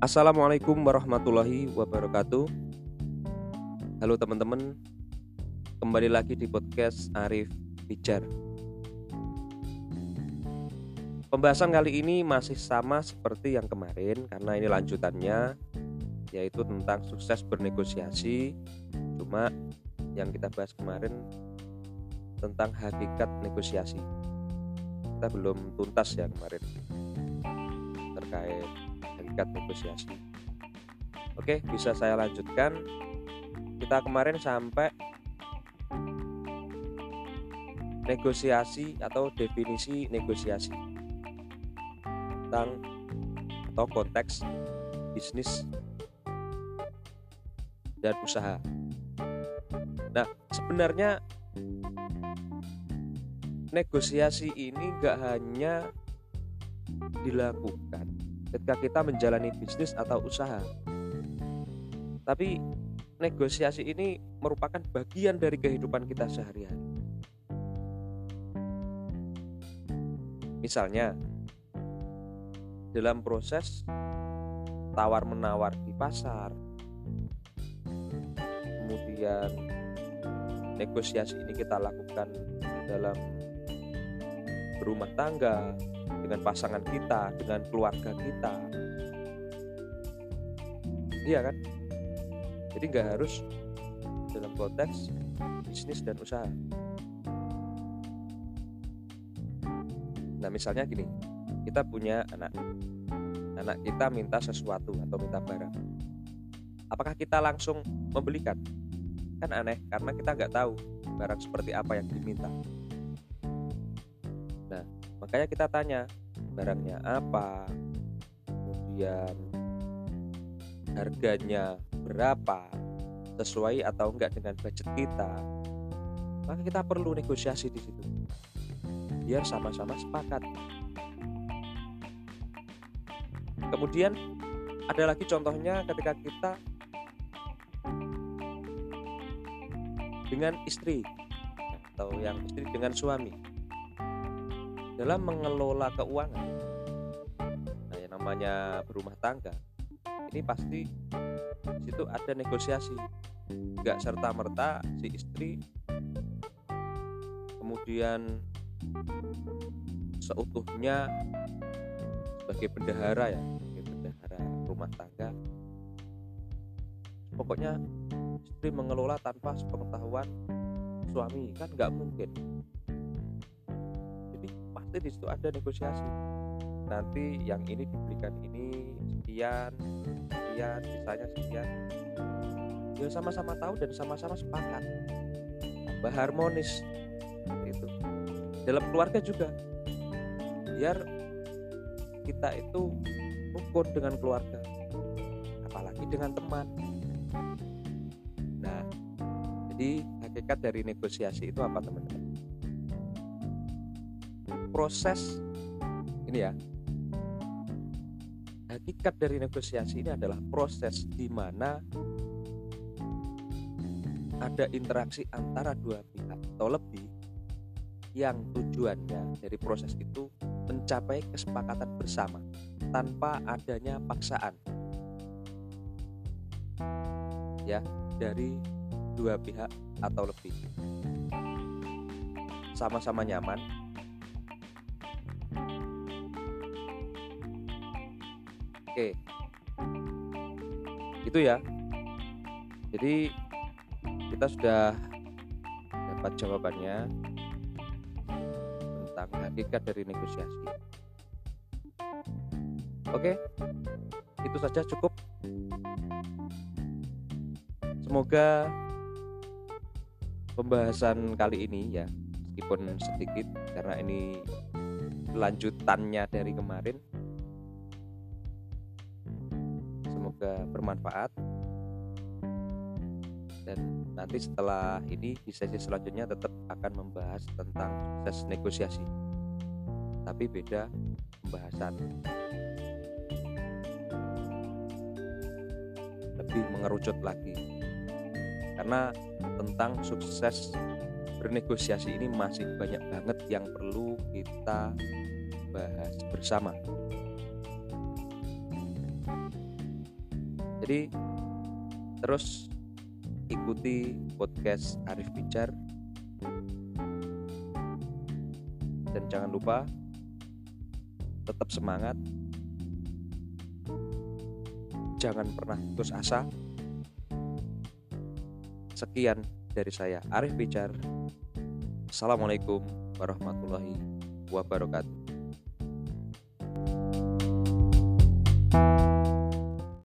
Assalamualaikum warahmatullahi wabarakatuh. Halo teman-teman, kembali lagi di podcast Arif Bijar. Pembahasan kali ini masih sama seperti yang kemarin karena ini lanjutannya yaitu tentang sukses bernegosiasi. Cuma yang kita bahas kemarin tentang hakikat negosiasi. Kita belum tuntas ya kemarin terkait hakikat negosiasi. Oke, bisa saya lanjutkan. Kita kemarin sampai negosiasi atau definisi negosiasi tentang atau konteks bisnis dan usaha. Nah, sebenarnya negosiasi ini nggak hanya dilakukan ketika kita menjalani bisnis atau usaha, tapi negosiasi ini merupakan bagian dari kehidupan kita sehari-hari. Misalnya, dalam proses tawar-menawar di pasar, kemudian negosiasi ini kita lakukan dalam berumah tangga dengan pasangan kita, dengan keluarga kita. Iya kan? Jadi nggak harus dalam konteks bisnis dan usaha. Nah misalnya gini, kita punya anak, anak kita minta sesuatu atau minta barang. Apakah kita langsung membelikan? Kan aneh, karena kita nggak tahu barang seperti apa yang diminta. Nah, makanya kita tanya barangnya apa, kemudian harganya berapa, sesuai atau enggak dengan budget kita. Maka kita perlu negosiasi di situ. Biar sama-sama sepakat. Kemudian ada lagi contohnya ketika kita dengan istri atau yang istri dengan suami dalam mengelola keuangan. Nah yang namanya berumah tangga ini pasti situ ada negosiasi. Nggak serta merta si istri kemudian seutuhnya sebagai bendahara ya sebagai bendahara rumah tangga. Pokoknya istri mengelola tanpa sepengetahuan suami kan nggak mungkin pasti di situ ada negosiasi. Nanti yang ini diberikan ini sekian sekian sisanya sekian. Ya sama-sama tahu dan sama-sama sepakat. Tambah harmonis itu dalam keluarga juga. Biar kita itu rukun dengan keluarga. Apalagi dengan teman. Nah jadi hakikat dari negosiasi itu apa teman-teman proses ini ya. Hakikat dari negosiasi ini adalah proses di mana ada interaksi antara dua pihak atau lebih yang tujuannya dari proses itu mencapai kesepakatan bersama tanpa adanya paksaan. Ya dari dua pihak atau lebih. Sama-sama nyaman oke. Itu ya. Jadi kita sudah dapat jawabannya. Tentang hakikat dari negosiasi. Oke. Itu saja cukup. Semoga pembahasan kali ini ya meskipun sedikit karena ini lanjutannya dari kemarin semoga bermanfaat. Dan nanti setelah ini di sesi selanjutnya tetap akan membahas tentang sukses negosiasi. Tapi beda pembahasan. Lebih mengerucut lagi. Karena tentang sukses bernegosiasi ini masih banyak banget yang perlu kita bahas bersama jadi terus ikuti podcast Arif Bicar dan jangan lupa tetap semangat. Jangan pernah putus asa. Sekian dari saya Arif Bicar Assalamualaikum warahmatullahi wabarakatuh